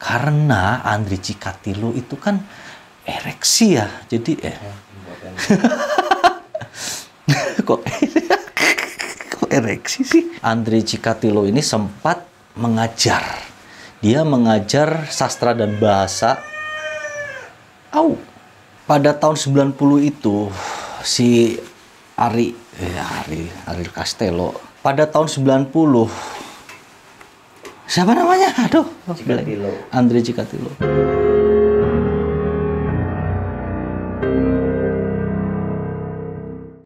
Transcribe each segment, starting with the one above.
Karena Andri Cikatilo itu kan ereksi ya. Jadi eh kok kok ereksi sih? Andri Cikatilo ini sempat mengajar. Dia mengajar sastra dan bahasa. Au. Pada tahun 90 itu si Ari eh Ari Ari Castello pada tahun 90 siapa namanya? Aduh, Cikatilo. Andre Cikatilo.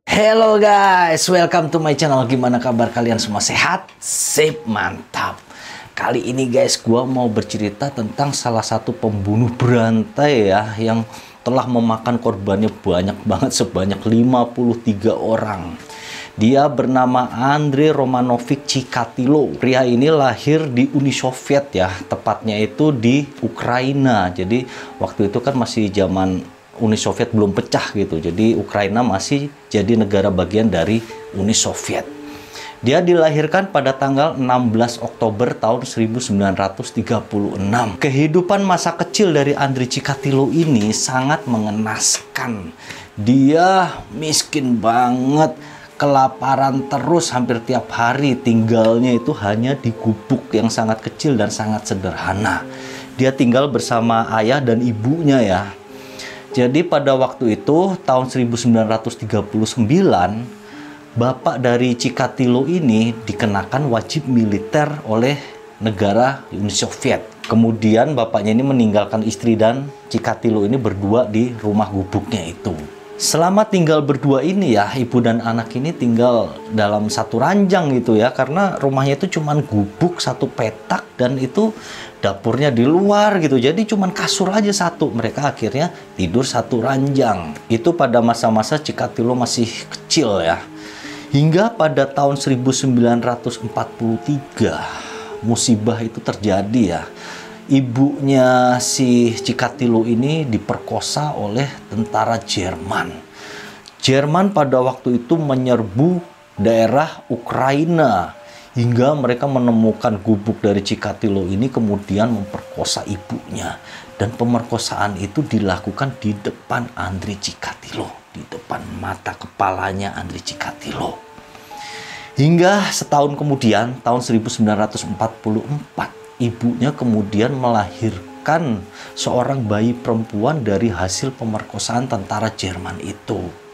Hello guys, welcome to my channel. Gimana kabar kalian semua? Sehat? Sip, mantap. Kali ini guys, gua mau bercerita tentang salah satu pembunuh berantai ya yang telah memakan korbannya banyak banget sebanyak 53 orang. Dia bernama Andrei Romanovic Chikatilo. Pria ini lahir di Uni Soviet ya, tepatnya itu di Ukraina. Jadi waktu itu kan masih zaman Uni Soviet belum pecah gitu. Jadi Ukraina masih jadi negara bagian dari Uni Soviet. Dia dilahirkan pada tanggal 16 Oktober tahun 1936. Kehidupan masa kecil dari Andriy Chikatilo ini sangat mengenaskan. Dia miskin banget, kelaparan terus hampir tiap hari. Tinggalnya itu hanya di gubuk yang sangat kecil dan sangat sederhana. Dia tinggal bersama ayah dan ibunya ya. Jadi pada waktu itu tahun 1939 bapak dari Cikatilo ini dikenakan wajib militer oleh negara Uni Soviet. Kemudian bapaknya ini meninggalkan istri dan Cikatilo ini berdua di rumah gubuknya itu. Selama tinggal berdua ini ya, ibu dan anak ini tinggal dalam satu ranjang gitu ya, karena rumahnya itu cuman gubuk satu petak dan itu dapurnya di luar gitu. Jadi cuman kasur aja satu. Mereka akhirnya tidur satu ranjang. Itu pada masa-masa Cikatilo masih kecil ya. Hingga pada tahun 1943 musibah itu terjadi ya. Ibunya si Cikatilo ini diperkosa oleh tentara Jerman. Jerman pada waktu itu menyerbu daerah Ukraina hingga mereka menemukan gubuk dari Cikatilo ini kemudian memperkosa ibunya dan pemerkosaan itu dilakukan di depan Andri Cikatilo di depan mata kepalanya Andri Cikatilo hingga setahun kemudian tahun 1944 ibunya kemudian melahirkan seorang bayi perempuan dari hasil pemerkosaan tentara Jerman itu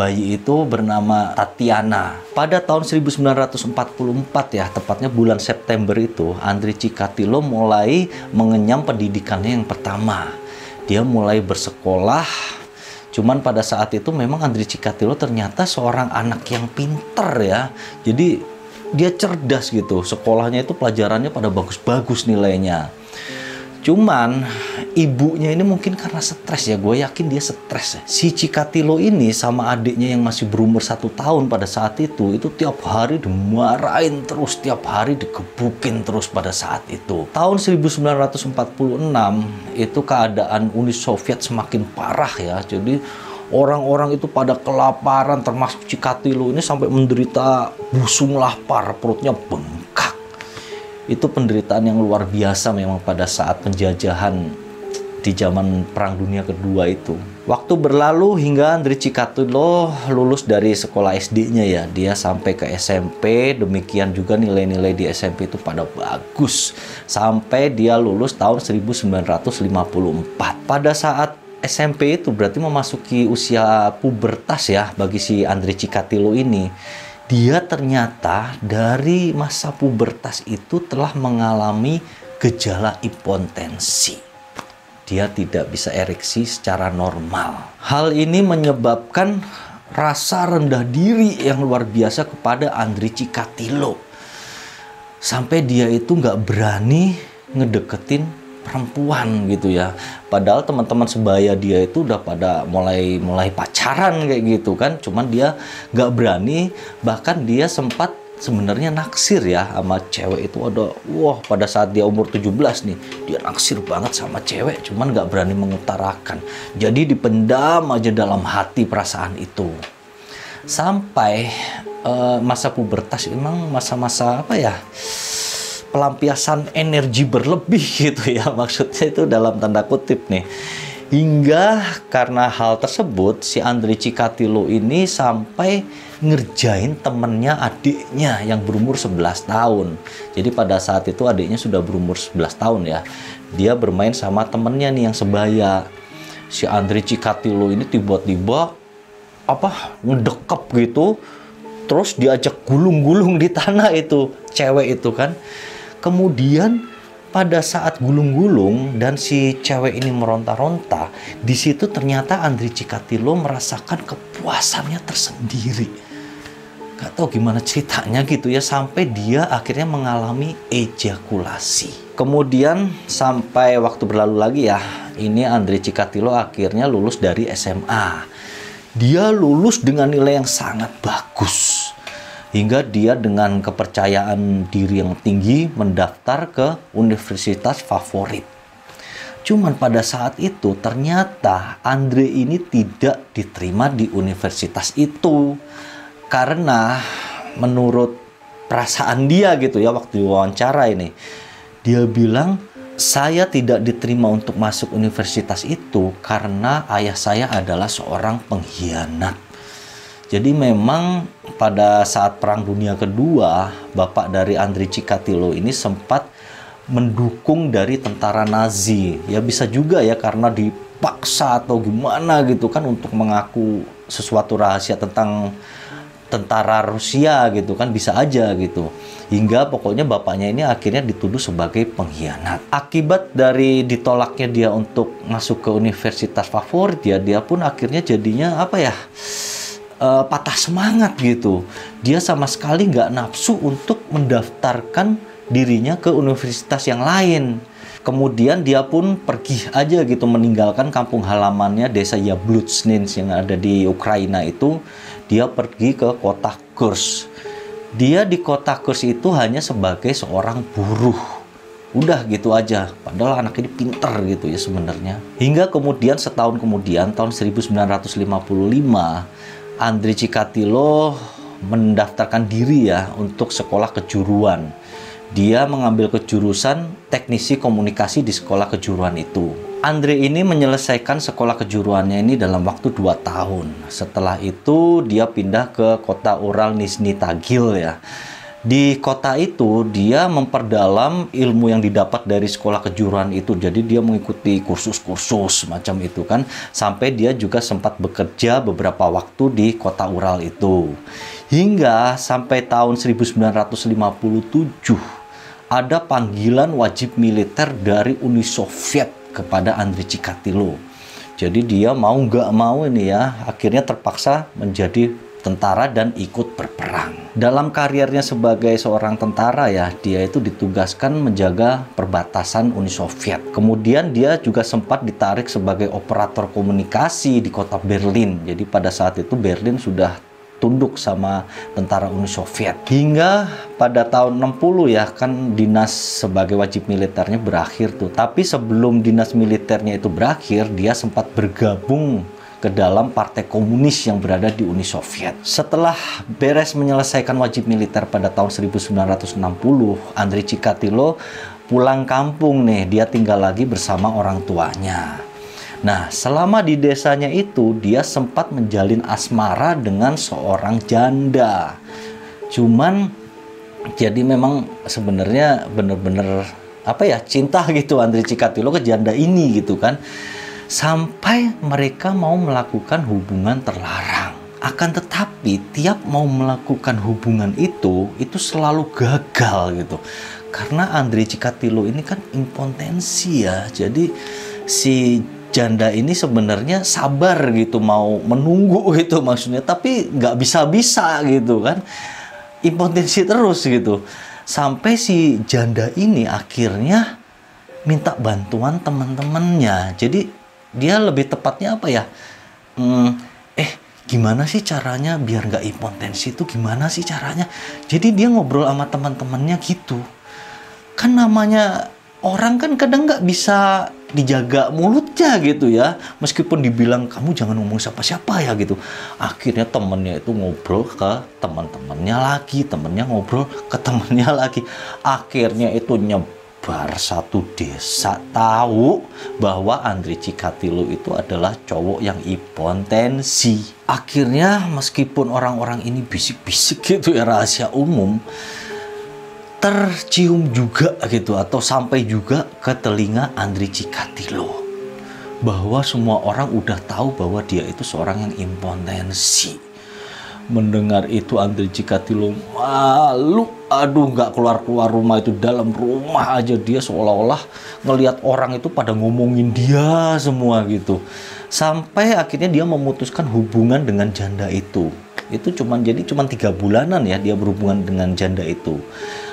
bayi itu bernama Tatiana. Pada tahun 1944 ya, tepatnya bulan September itu, Andri Cikatilo mulai mengenyam pendidikannya yang pertama. Dia mulai bersekolah. Cuman pada saat itu memang Andri Cikatilo ternyata seorang anak yang pinter ya. Jadi dia cerdas gitu. Sekolahnya itu pelajarannya pada bagus-bagus nilainya. Cuman ibunya ini mungkin karena stres ya, gue yakin dia stres. ya. Si Cikatilo ini sama adiknya yang masih berumur satu tahun pada saat itu, itu tiap hari dimarahin terus, tiap hari dikebukin terus pada saat itu. Tahun 1946 itu keadaan Uni Soviet semakin parah ya, jadi orang-orang itu pada kelaparan termasuk Cikatilo ini sampai menderita busung lapar, perutnya bengkak itu penderitaan yang luar biasa memang pada saat penjajahan di zaman Perang Dunia Kedua itu. Waktu berlalu hingga Andri Cikatilo lulus dari sekolah SD-nya ya. Dia sampai ke SMP, demikian juga nilai-nilai di SMP itu pada bagus. Sampai dia lulus tahun 1954. Pada saat SMP itu berarti memasuki usia pubertas ya bagi si Andri Cikatilo ini dia ternyata dari masa pubertas itu telah mengalami gejala impotensi. Dia tidak bisa ereksi secara normal. Hal ini menyebabkan rasa rendah diri yang luar biasa kepada Andri Cikatilo. Sampai dia itu nggak berani ngedeketin perempuan gitu ya. Padahal teman-teman sebaya dia itu udah pada mulai mulai pacaran kayak gitu kan. Cuman dia nggak berani. Bahkan dia sempat sebenarnya naksir ya sama cewek itu ada wah pada saat dia umur 17 nih dia naksir banget sama cewek cuman nggak berani mengutarakan jadi dipendam aja dalam hati perasaan itu sampai uh, masa pubertas emang masa-masa apa ya pelampiasan energi berlebih gitu ya. Maksudnya itu dalam tanda kutip nih. Hingga karena hal tersebut si Andri Cikatilo ini sampai ngerjain temennya adiknya yang berumur 11 tahun. Jadi pada saat itu adiknya sudah berumur 11 tahun ya. Dia bermain sama temennya nih yang sebaya. Si Andri Cikatilo ini tiba-tiba apa ngedekep gitu. Terus diajak gulung-gulung di tanah itu cewek itu kan kemudian pada saat gulung-gulung dan si cewek ini meronta-ronta di situ ternyata Andri Cikatilo merasakan kepuasannya tersendiri. Gak tahu gimana ceritanya gitu ya sampai dia akhirnya mengalami ejakulasi. Kemudian sampai waktu berlalu lagi ya ini Andri Cikatilo akhirnya lulus dari SMA dia lulus dengan nilai yang sangat bagus hingga dia dengan kepercayaan diri yang tinggi mendaftar ke universitas favorit. Cuman pada saat itu ternyata Andre ini tidak diterima di universitas itu karena menurut perasaan dia gitu ya waktu wawancara ini dia bilang saya tidak diterima untuk masuk universitas itu karena ayah saya adalah seorang pengkhianat. Jadi memang pada saat Perang Dunia Kedua, bapak dari Andri Cikatilo ini sempat mendukung dari tentara Nazi. Ya bisa juga ya karena dipaksa atau gimana gitu kan untuk mengaku sesuatu rahasia tentang tentara Rusia gitu kan bisa aja gitu hingga pokoknya bapaknya ini akhirnya dituduh sebagai pengkhianat. Akibat dari ditolaknya dia untuk masuk ke universitas favorit ya, dia pun akhirnya jadinya apa ya? Uh, patah semangat gitu. Dia sama sekali nggak nafsu untuk mendaftarkan dirinya ke universitas yang lain. Kemudian dia pun pergi aja gitu meninggalkan kampung halamannya desa Yablutsnins yang ada di Ukraina itu. Dia pergi ke kota Kursk dia di kota Kurs itu hanya sebagai seorang buruh. Udah gitu aja. Padahal anak ini pinter gitu ya sebenarnya. Hingga kemudian setahun kemudian tahun 1955 Andri Cikatilo mendaftarkan diri ya untuk sekolah kejuruan. Dia mengambil kejurusan teknisi komunikasi di sekolah kejuruan itu. Andre ini menyelesaikan sekolah kejuruannya ini dalam waktu 2 tahun. Setelah itu dia pindah ke kota Ural Nizhny Tagil ya. Di kota itu dia memperdalam ilmu yang didapat dari sekolah kejuruan itu. Jadi dia mengikuti kursus-kursus macam itu kan. Sampai dia juga sempat bekerja beberapa waktu di kota Ural itu. Hingga sampai tahun 1957 ada panggilan wajib militer dari Uni Soviet kepada Andri Cikatilo. Jadi dia mau nggak mau ini ya, akhirnya terpaksa menjadi tentara dan ikut berperang. Dalam karirnya sebagai seorang tentara ya, dia itu ditugaskan menjaga perbatasan Uni Soviet. Kemudian dia juga sempat ditarik sebagai operator komunikasi di kota Berlin. Jadi pada saat itu Berlin sudah tunduk sama tentara Uni Soviet. Hingga pada tahun 60 ya kan dinas sebagai wajib militernya berakhir tuh. Tapi sebelum dinas militernya itu berakhir, dia sempat bergabung ke dalam partai komunis yang berada di Uni Soviet. Setelah beres menyelesaikan wajib militer pada tahun 1960, Andrei Cikatilo pulang kampung nih, dia tinggal lagi bersama orang tuanya. Nah, selama di desanya itu dia sempat menjalin asmara dengan seorang janda. Cuman jadi memang sebenarnya benar-benar apa ya cinta gitu Andri Cikatilo ke janda ini gitu kan. Sampai mereka mau melakukan hubungan terlarang. Akan tetapi tiap mau melakukan hubungan itu itu selalu gagal gitu. Karena Andri Cikatilo ini kan impotensi ya. Jadi si janda ini sebenarnya sabar gitu mau menunggu gitu maksudnya tapi nggak bisa-bisa gitu kan impotensi terus gitu sampai si janda ini akhirnya minta bantuan teman-temannya jadi dia lebih tepatnya apa ya? Hmm, eh gimana sih caranya biar nggak impotensi itu? Gimana sih caranya? Jadi dia ngobrol sama teman-temannya gitu. Kan namanya orang kan kadang nggak bisa dijaga mulutnya gitu ya. Meskipun dibilang kamu jangan ngomong siapa-siapa ya gitu. Akhirnya temennya itu ngobrol ke teman-temannya lagi temennya ngobrol ke temennya lagi. Akhirnya itu nyebar satu desa tahu bahwa Andre Cikatilo itu adalah cowok yang impotensi akhirnya meskipun orang-orang ini bisik-bisik gitu ya rahasia umum tercium juga gitu atau sampai juga ke telinga Andri Cikatilo bahwa semua orang udah tahu bahwa dia itu seorang yang impotensi mendengar itu Andri Cikatilo malu. Aduh nggak keluar keluar rumah itu. Dalam rumah aja dia seolah-olah ngelihat orang itu pada ngomongin dia semua gitu. Sampai akhirnya dia memutuskan hubungan dengan janda itu. Itu cuman jadi cuman tiga bulanan ya dia berhubungan dengan janda itu.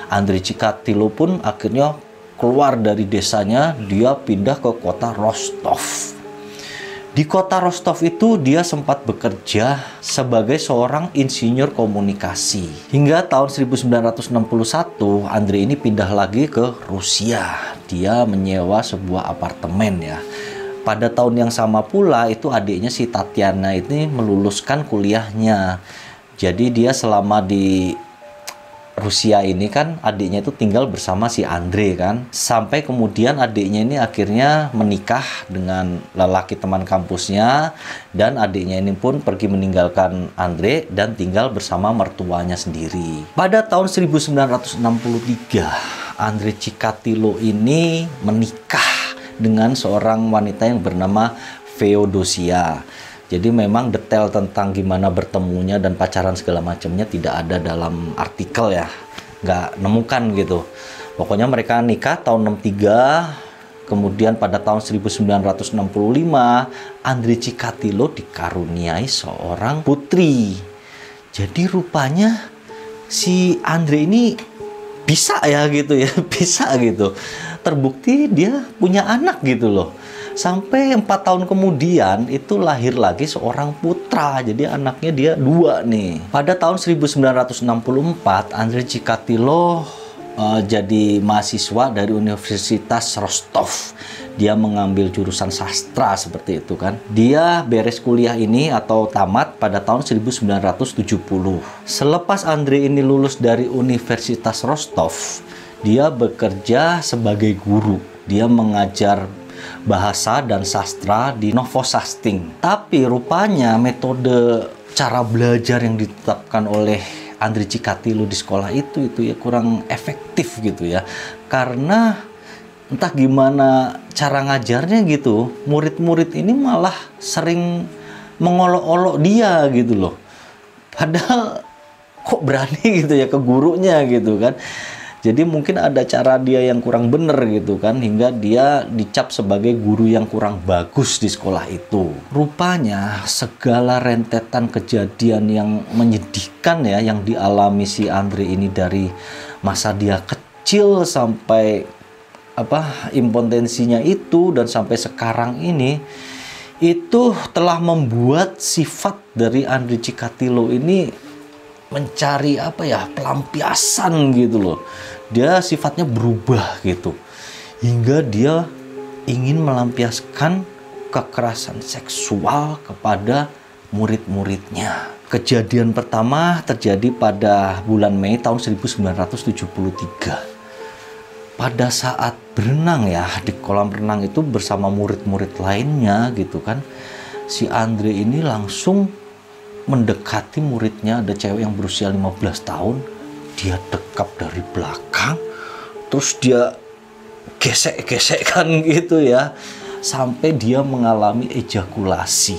Andri Cikatilo pun akhirnya keluar dari desanya, dia pindah ke kota Rostov. Di kota Rostov itu dia sempat bekerja sebagai seorang insinyur komunikasi. Hingga tahun 1961 Andri ini pindah lagi ke Rusia. Dia menyewa sebuah apartemen ya. Pada tahun yang sama pula itu adiknya si Tatiana ini meluluskan kuliahnya. Jadi dia selama di Rusia ini kan adiknya itu tinggal bersama si Andre kan. Sampai kemudian adiknya ini akhirnya menikah dengan lelaki teman kampusnya dan adiknya ini pun pergi meninggalkan Andre dan tinggal bersama mertuanya sendiri. Pada tahun 1963 Andre Cikatilo ini menikah dengan seorang wanita yang bernama Feodosia jadi memang detail tentang gimana bertemunya dan pacaran segala macamnya tidak ada dalam artikel ya. Nggak nemukan gitu. Pokoknya mereka nikah tahun 63, kemudian pada tahun 1965 Andri Cikatilo dikaruniai seorang putri. Jadi rupanya si Andre ini bisa ya gitu ya, bisa gitu. Terbukti dia punya anak gitu loh Sampai empat tahun kemudian itu lahir lagi seorang putra. Jadi anaknya dia dua nih. Pada tahun 1964 Andre Cikatilo uh, jadi mahasiswa dari Universitas Rostov. Dia mengambil jurusan sastra seperti itu kan. Dia beres kuliah ini atau tamat pada tahun 1970. Selepas Andre ini lulus dari Universitas Rostov, dia bekerja sebagai guru. Dia mengajar bahasa dan sastra di Novosasting. Tapi rupanya metode cara belajar yang ditetapkan oleh Andri Cikatilo di sekolah itu itu ya kurang efektif gitu ya. Karena entah gimana cara ngajarnya gitu, murid-murid ini malah sering mengolok-olok dia gitu loh. Padahal kok berani gitu ya ke gurunya gitu kan. Jadi mungkin ada cara dia yang kurang benar gitu kan hingga dia dicap sebagai guru yang kurang bagus di sekolah itu. Rupanya segala rentetan kejadian yang menyedihkan ya yang dialami si Andre ini dari masa dia kecil sampai apa impotensinya itu dan sampai sekarang ini itu telah membuat sifat dari Andre Cikatilo ini mencari apa ya pelampiasan gitu loh. Dia sifatnya berubah gitu. Hingga dia ingin melampiaskan kekerasan seksual kepada murid-muridnya. Kejadian pertama terjadi pada bulan Mei tahun 1973 pada saat berenang ya di kolam renang itu bersama murid-murid lainnya gitu kan si Andre ini langsung mendekati muridnya ada cewek yang berusia 15 tahun. Dia dekap dari belakang terus dia gesek-gesekkan gitu ya sampai dia mengalami ejakulasi.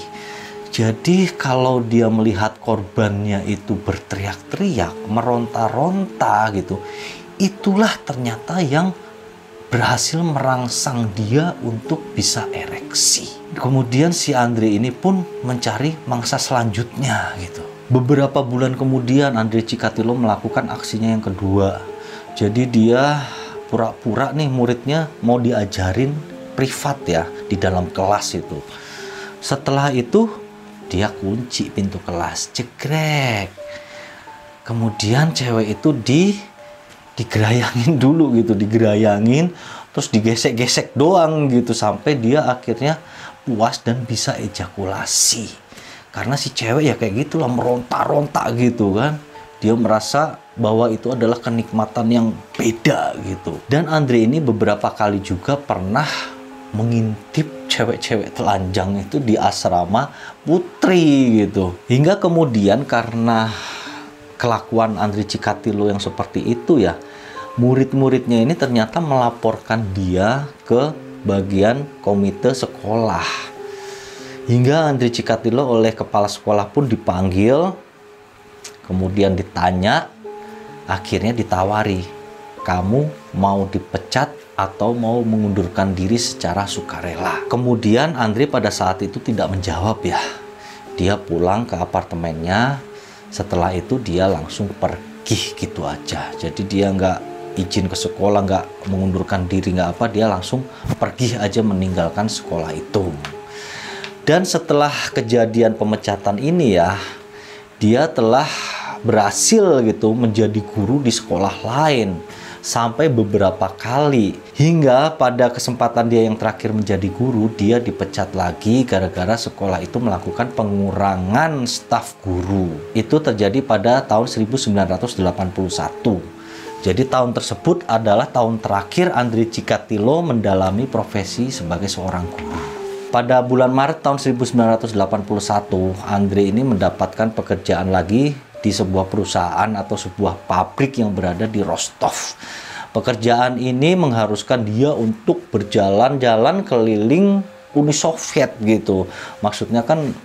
Jadi kalau dia melihat korbannya itu berteriak-teriak meronta-ronta gitu itulah ternyata yang berhasil merangsang dia untuk bisa ereksi. Kemudian si Andre ini pun mencari mangsa selanjutnya gitu. Beberapa bulan kemudian Andre Cikatilo melakukan aksinya yang kedua. Jadi dia pura-pura nih muridnya mau diajarin privat ya di dalam kelas itu. Setelah itu dia kunci pintu kelas, cekrek. Kemudian cewek itu di digerayangin dulu gitu digerayangin terus digesek-gesek doang gitu sampai dia akhirnya puas dan bisa ejakulasi. Karena si cewek ya kayak gitulah meronta-ronta gitu kan. Dia merasa bahwa itu adalah kenikmatan yang beda gitu. Dan Andre ini beberapa kali juga pernah mengintip cewek-cewek telanjang itu di asrama putri gitu. Hingga kemudian karena kelakuan Andre Cikatilo yang seperti itu ya murid-muridnya ini ternyata melaporkan dia ke bagian komite sekolah. Hingga Andri Cikatilo oleh kepala sekolah pun dipanggil, kemudian ditanya, akhirnya ditawari, kamu mau dipecat atau mau mengundurkan diri secara sukarela. Kemudian Andri pada saat itu tidak menjawab ya. Dia pulang ke apartemennya, setelah itu dia langsung pergi gitu aja. Jadi dia nggak izin ke sekolah nggak mengundurkan diri nggak apa dia langsung pergi aja meninggalkan sekolah itu. Dan setelah kejadian pemecatan ini ya dia telah berhasil gitu menjadi guru di sekolah lain sampai beberapa kali. Hingga pada kesempatan dia yang terakhir menjadi guru dia dipecat lagi gara-gara sekolah itu melakukan pengurangan staf guru. Itu terjadi pada tahun 1981 jadi tahun tersebut adalah tahun terakhir Andri Cikatilo mendalami profesi sebagai seorang guru. Pada bulan Maret tahun 1981, Andre ini mendapatkan pekerjaan lagi di sebuah perusahaan atau sebuah pabrik yang berada di Rostov. Pekerjaan ini mengharuskan dia untuk berjalan-jalan keliling Uni Soviet gitu. Maksudnya kan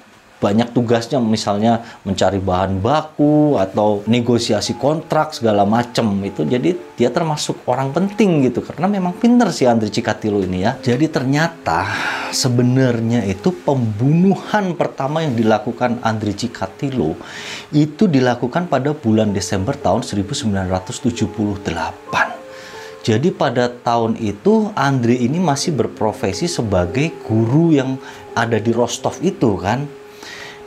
banyak tugasnya misalnya mencari bahan baku atau negosiasi kontrak segala macam itu jadi dia termasuk orang penting gitu karena memang pinter si Andri Cikatilo ini ya. Jadi ternyata sebenarnya itu pembunuhan pertama yang dilakukan Andri Cikatilo itu dilakukan pada bulan Desember tahun 1978 jadi pada tahun itu Andri ini masih berprofesi sebagai guru yang ada di Rostov itu kan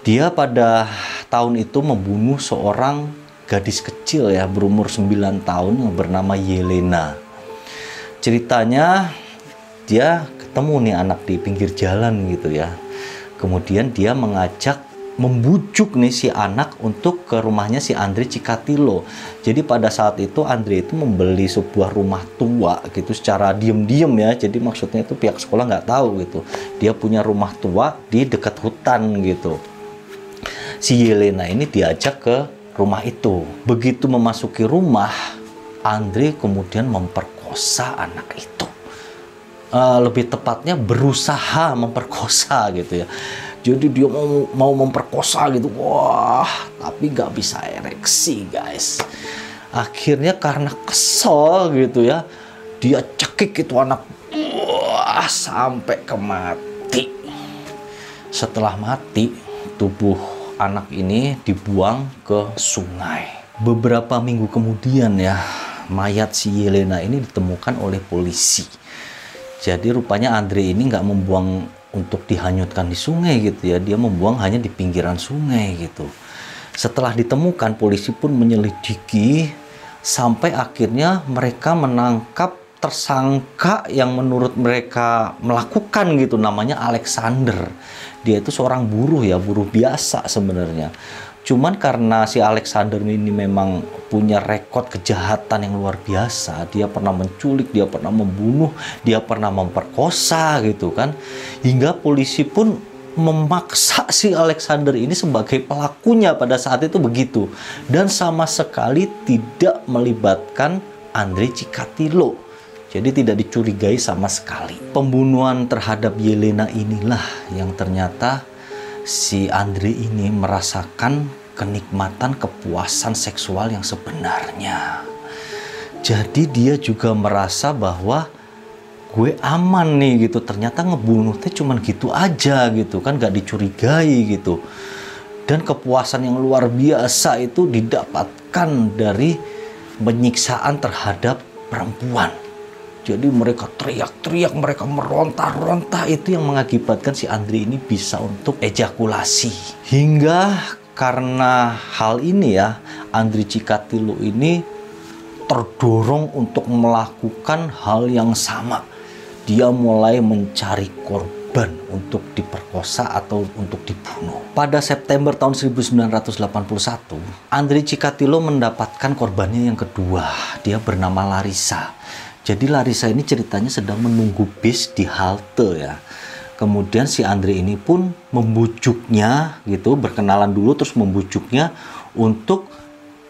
dia pada tahun itu membunuh seorang gadis kecil ya berumur 9 tahun yang bernama Yelena. Ceritanya dia ketemu nih anak di pinggir jalan gitu ya. Kemudian dia mengajak membujuk nih si anak untuk ke rumahnya si Andre Cikatilo. Jadi pada saat itu Andre itu membeli sebuah rumah tua gitu secara diem-diem ya. Jadi maksudnya itu pihak sekolah nggak tahu gitu. Dia punya rumah tua di dekat hutan gitu si Yelena ini diajak ke rumah itu. Begitu memasuki rumah, Andre kemudian memperkosa anak itu. Uh, lebih tepatnya berusaha memperkosa gitu ya. Jadi dia mau mau memperkosa gitu, wah, tapi gak bisa ereksi guys. Akhirnya karena kesel gitu ya, dia cekik itu anak, wah, sampai ke mati. Setelah mati, tubuh anak ini dibuang ke sungai. Beberapa minggu kemudian ya, mayat si Yelena ini ditemukan oleh polisi. Jadi rupanya Andre ini nggak membuang untuk dihanyutkan di sungai gitu ya, dia membuang hanya di pinggiran sungai gitu. Setelah ditemukan, polisi pun menyelidiki sampai akhirnya mereka menangkap tersangka yang menurut mereka melakukan gitu namanya Alexander dia itu seorang buruh ya, buruh biasa sebenarnya. Cuman karena si Alexander ini memang punya rekod kejahatan yang luar biasa, dia pernah menculik, dia pernah membunuh, dia pernah memperkosa gitu kan. Hingga polisi pun memaksa si Alexander ini sebagai pelakunya pada saat itu begitu dan sama sekali tidak melibatkan Andre Cikatilo jadi tidak dicurigai sama sekali. Pembunuhan terhadap Yelena inilah yang ternyata si Andre ini merasakan kenikmatan kepuasan seksual yang sebenarnya. Jadi dia juga merasa bahwa gue aman nih gitu. Ternyata ngebunuhnya cuman gitu aja gitu kan gak dicurigai gitu. Dan kepuasan yang luar biasa itu didapatkan dari penyiksaan terhadap perempuan jadi mereka teriak-teriak, mereka meronta-ronta itu yang mengakibatkan si Andri ini bisa untuk ejakulasi. Hingga karena hal ini ya, Andri Cikatilu ini terdorong untuk melakukan hal yang sama dia mulai mencari korban untuk diperkosa atau untuk dibunuh. Pada September tahun 1981, Andre Cikatilo mendapatkan korbannya yang kedua. Dia bernama Larissa. Jadi Larissa ini ceritanya sedang menunggu bis di halte ya. Kemudian si Andre ini pun membujuknya gitu, berkenalan dulu terus membujuknya untuk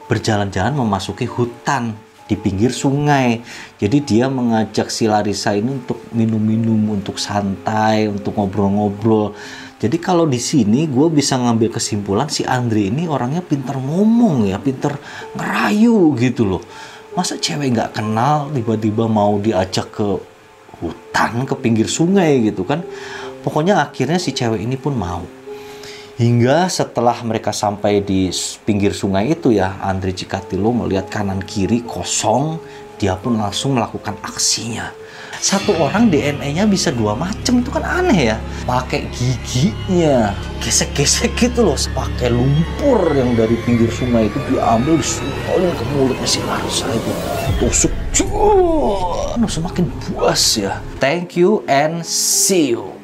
berjalan-jalan memasuki hutan di pinggir sungai. Jadi dia mengajak si Larissa ini untuk minum-minum, untuk santai, untuk ngobrol-ngobrol. Jadi kalau di sini gue bisa ngambil kesimpulan si Andre ini orangnya pintar ngomong ya, pintar ngerayu gitu loh masa cewek nggak kenal tiba-tiba mau diajak ke hutan ke pinggir sungai gitu kan? Pokoknya akhirnya si cewek ini pun mau. Hingga setelah mereka sampai di pinggir sungai itu ya Andre Cikatilo melihat kanan kiri kosong dia pun langsung melakukan aksinya satu orang DNA-nya bisa dua macam itu kan aneh ya. Pakai giginya gesek-gesek gitu loh. Pakai lumpur yang dari pinggir sungai itu diambil disemprotkan ke mulutnya si Larsa itu. Tusuk cuy. Semakin puas ya. Thank you and see you